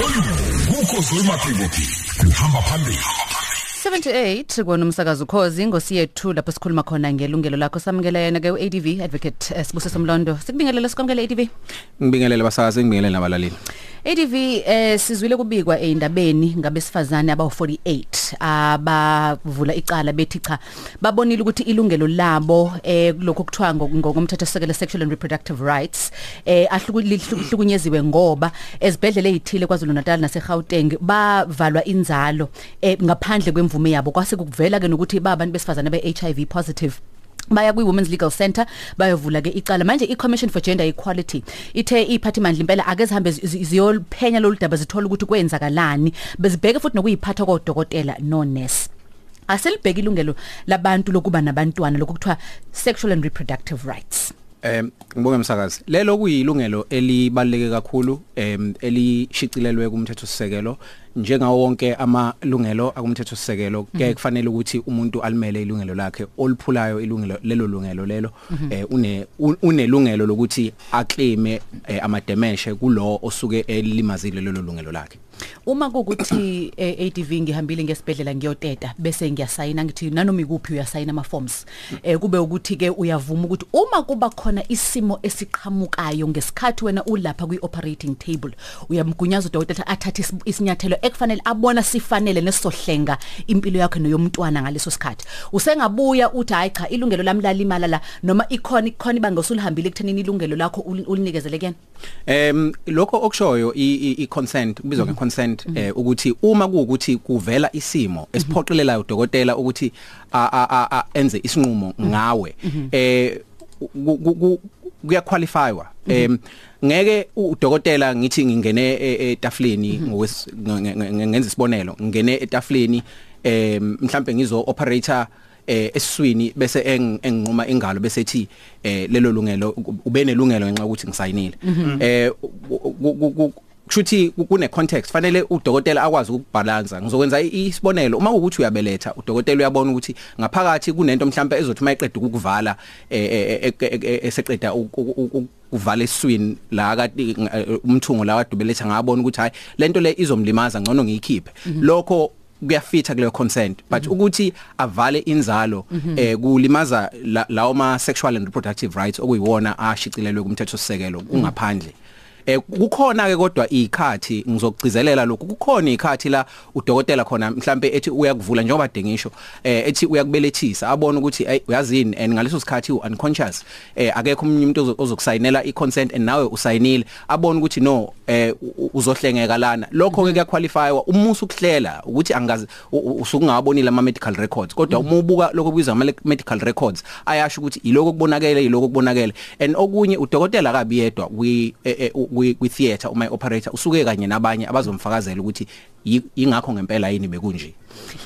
lolu ukhozi olumaphikopi luhamba phambili 78 kona umsakazo ukhozi ngosi yethu lapho sikhuluma khona ngelungelo lakho. Samukela yena ke uADV advocate eh, Sibusiso Mlondo. Sikubingelele sikwamukela ADV ngibingelele abasakazi ngibingelele nabalaleli. ADV eh sizwile kubikwa eindabeni ngabesifazane abawu48 abavula icala bethi cha babonile ukuthi ilungelo labo eh lokho kuthiwa ngokomthetho sekele sexual and reproductive rights eh ahlukunyeziwe ngoba ezibhedlela ezithile kwaZulu Natal nase Gauteng bavalwa inzalo eh ngaphandle kwemvume yabo. Kwase kuvela ke nokuthi babantu besifazane be HIV positive. Baya kwi Women's Legal Center bayovula ke icala. Manje i Commission for Gender Equality ithe iphathi mandla impela ake zihambe ziyolphenya lolu daba zithola ukuthi kwenzakalani. Bezibheke futhi nokuyiphatha kodokotela no nurse aselibheka ilungelo labantu lokuba nabantwana lokuthiwa sexual and reproductive rights. Em ngibonge umsakazi lelo kuyilungelo elibaleke kakhulu em elishicilelwe kumthetho sisekelo njengawo wonke amalungelo akumthetho sisekelo ke kufanele ukuthi umuntu alimele ilungelo lakhe oliphulayo ilungelo lelo lungelo lelo eh une unelungelo lokuthi aclaim amademeshe kulo osuke elimazile lelo lungelo lakhe. Uma kukuthi eh, ADV ngihambile ngesibhedlela ngiyoteta bese ngiyasayina ngithi nanoma ikuphi uyasayina ama forms eh kube ukuthi ke uyavuma ukuthi uma kuba khona isimo esiqhamukayo ngesikhathi wena ulapha kwi operating table uyamgunyaza udokotela athathe isinyathelo ekufanele abona sifanele nesizohlenga impilo yakhe noyomntwana ngaleso sikhathi. Usengabuya uthi hayi cha ilungelo lami lalimala la noma ikhona ikhona ibanga osulihambile ekuthenini ilungelo lakho ulinikezele kuyena? Em lokho okushoyo i consent kubizwa nge consent eh ukuthi uma kuukuthi kuvela isimo esiphoqelelayo udokotela ukuthi a enze isinqumo ngawe eh kuyaqualifywa. Em ngeke udokotela ngithi ngingene etafleni ngenza isibonelo ngene etafleni em mhlambe ngizo operator eh esiswini bese enginquma ingalo bese ethi eh lelo lungelo ube nelungelo ngenxa ukuthi ngisayinile. Eh kushuthi kune context fanele udokotela akwazi ukubalansa ngizokwenza isibonelo uma ukuthi uyabeletha udokotela uyabona ukuthi ngaphakathi kunento mhlawumbe ezothi mayiqeda ukukuvala eseqeda uvala eswini la kade umthungo la wadubeletha ngabona ukuthi hayi lento le izomlimaza ngcono ngiyikhiphe. Lokho kuyafitha kuleyo consent but ukuthi avale inzalo eh kulimaza lawo ma sexual and reproductive rights okuyiwona ashicilelwe kumthetho sisekelo kungaphandle. Eh kukhona ke kodwa ikhathi ngizokugcizelela lokho kukhona ikhathi la udokotela khona mhlambe ethi uyakuvula njengoba dengisho eh ethi uyakubelethisa abone ukuthi hey uyazini and ngaleso sikhathi u unconscious. Eh akekho umunye umuntu ozokusayinela i consent and nawe usayinile. Abone ukuthi no eh uzohlengeka lana. Lokho ke kuyaqualifywa. Umusa ukuhlela ukuthi angazi usukungabonile ama medical records kodwa uma ubuka lokho kubizwa ama medical records ayasho ukuthi iloko kubonakele iloko kubonakele and okunye udokotela akabi yedwa kwi kwi theater uma operator usuke kanye nabanye abazomfakazela ukuthi ingakho ngempela yini bekunje.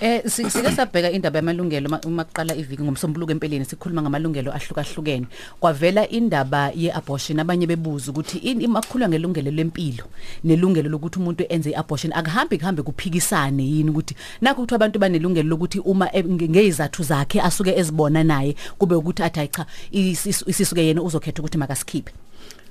Eh sike sabheka indaba yamalungelo uma kuqala iviki ngomsombuluko empeleni sikhuluma ngamalungelo ahlukahlukene. Kwavela indaba yeabortion abanye bebuza ukuthi imakhulwa ngelungelo lempilo nelungelo lokuthi umuntu enze iabortion akuhambi kuhambe kuphikisane yini ukuthi nakho ukuthi abantu banelungelo lokuthi uma ngezathu zakhe asuke ezibona naye kube ukuthi athi cha isisuke yena uzokhetha ukuthi makasikhiphe.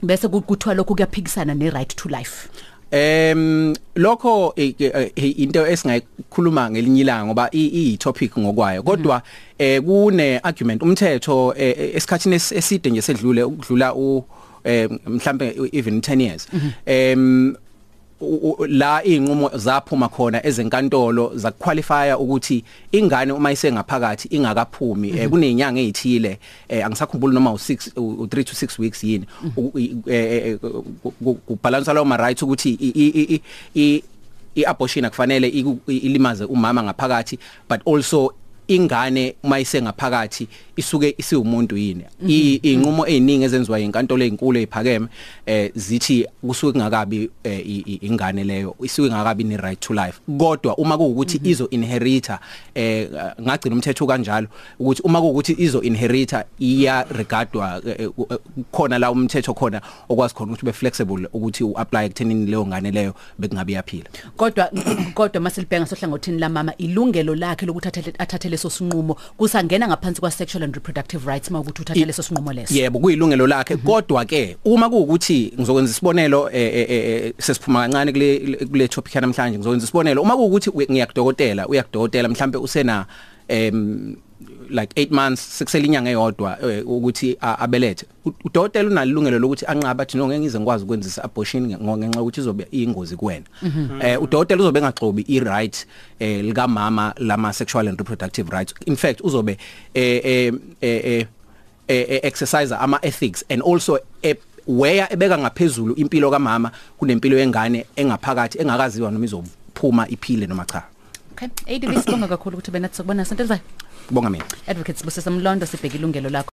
Bese kuthiwa lokho kuyaphikisana ne right to life. Em lokho into esingayikhuluma ngelinye ilanga ngoba i topic ngokwayo. Kodwa eh kune argument umthetho esikhathini eside nje sedlule ukudlula u mhlambe even 10 years. Em la inqumo zaphuma khona ezenkantolo zakuqualifya ukuthi ingane uma isengaphakathi ingakaphumi eh kunezinyanga ezithile eh angisakhumbuli noma u6 u3 to 6 weeks yini kubalance lawo ma rights ukuthi i iabortion akufanele ilimaze umama ngaphakathi but also ingane uma isengaphakathi isuke isiwumuntu yini. Inqumo eziningi ezenziwa inkantolo ezinkulu eziphakeme eh zithi kusuke kungakabi ingane leyo isuke ingakabi ne right to life. Kodwa uma kuukuthi izo inherita eh ngagcina umthetho kanjalo ukuthi uma kuukuthi izo inherita iya regardwa khona la umthetho khona okwazi khona ukuthi be flexible ukuthi uapply ekuthenini leyo ngane leyo bekungabe yaphila. Kodwa kodwa masilibhenga sohlangothini la mama ilungelo lakhe lokuthi athathele leso sinqumo. Kusangena ngaphansi kwa sexual and reproductive rights mawukuthi uthatha leso sinqumo leso. Yebo kuyilungelo lakhe. Kodwa ke uma kuukuthi ngizokwenza isibonelo eh, eh, eh, sesiphuma kancane kule kule topic namhlanje ngizokwenza isibonelo. Uma kuukuthi we- ngiyakudokotela uyakudokotela mhlambe usena em like 8 months sekusela inyanga eyodwa eh, ukuthi a- abelethe. U- udokotela unalo ilungelo lokuthi anqaba athi no ngeke ngize ngikwazi ukwenzisa abortion nge- ngo- ngenxa ukuthi izobe iyingozi kuwena. Eh udokotela uzobe engagxobi i right eh lika mama lama sexual and reproductive rights. In fact uzobe eh eh eh eh eh, exercise ama ethics and also eh, where ebeka ngaphezulu impilo kamama kunempilo yengane engaphakathi engakaziwa noma izophuma iphile noma cha. Okay. ADV sibonga kakhulu ukuthi benathi sokubona sonto lizayo kubonga mina. Advocates busisa mlondo sibheka ilungelo lakho.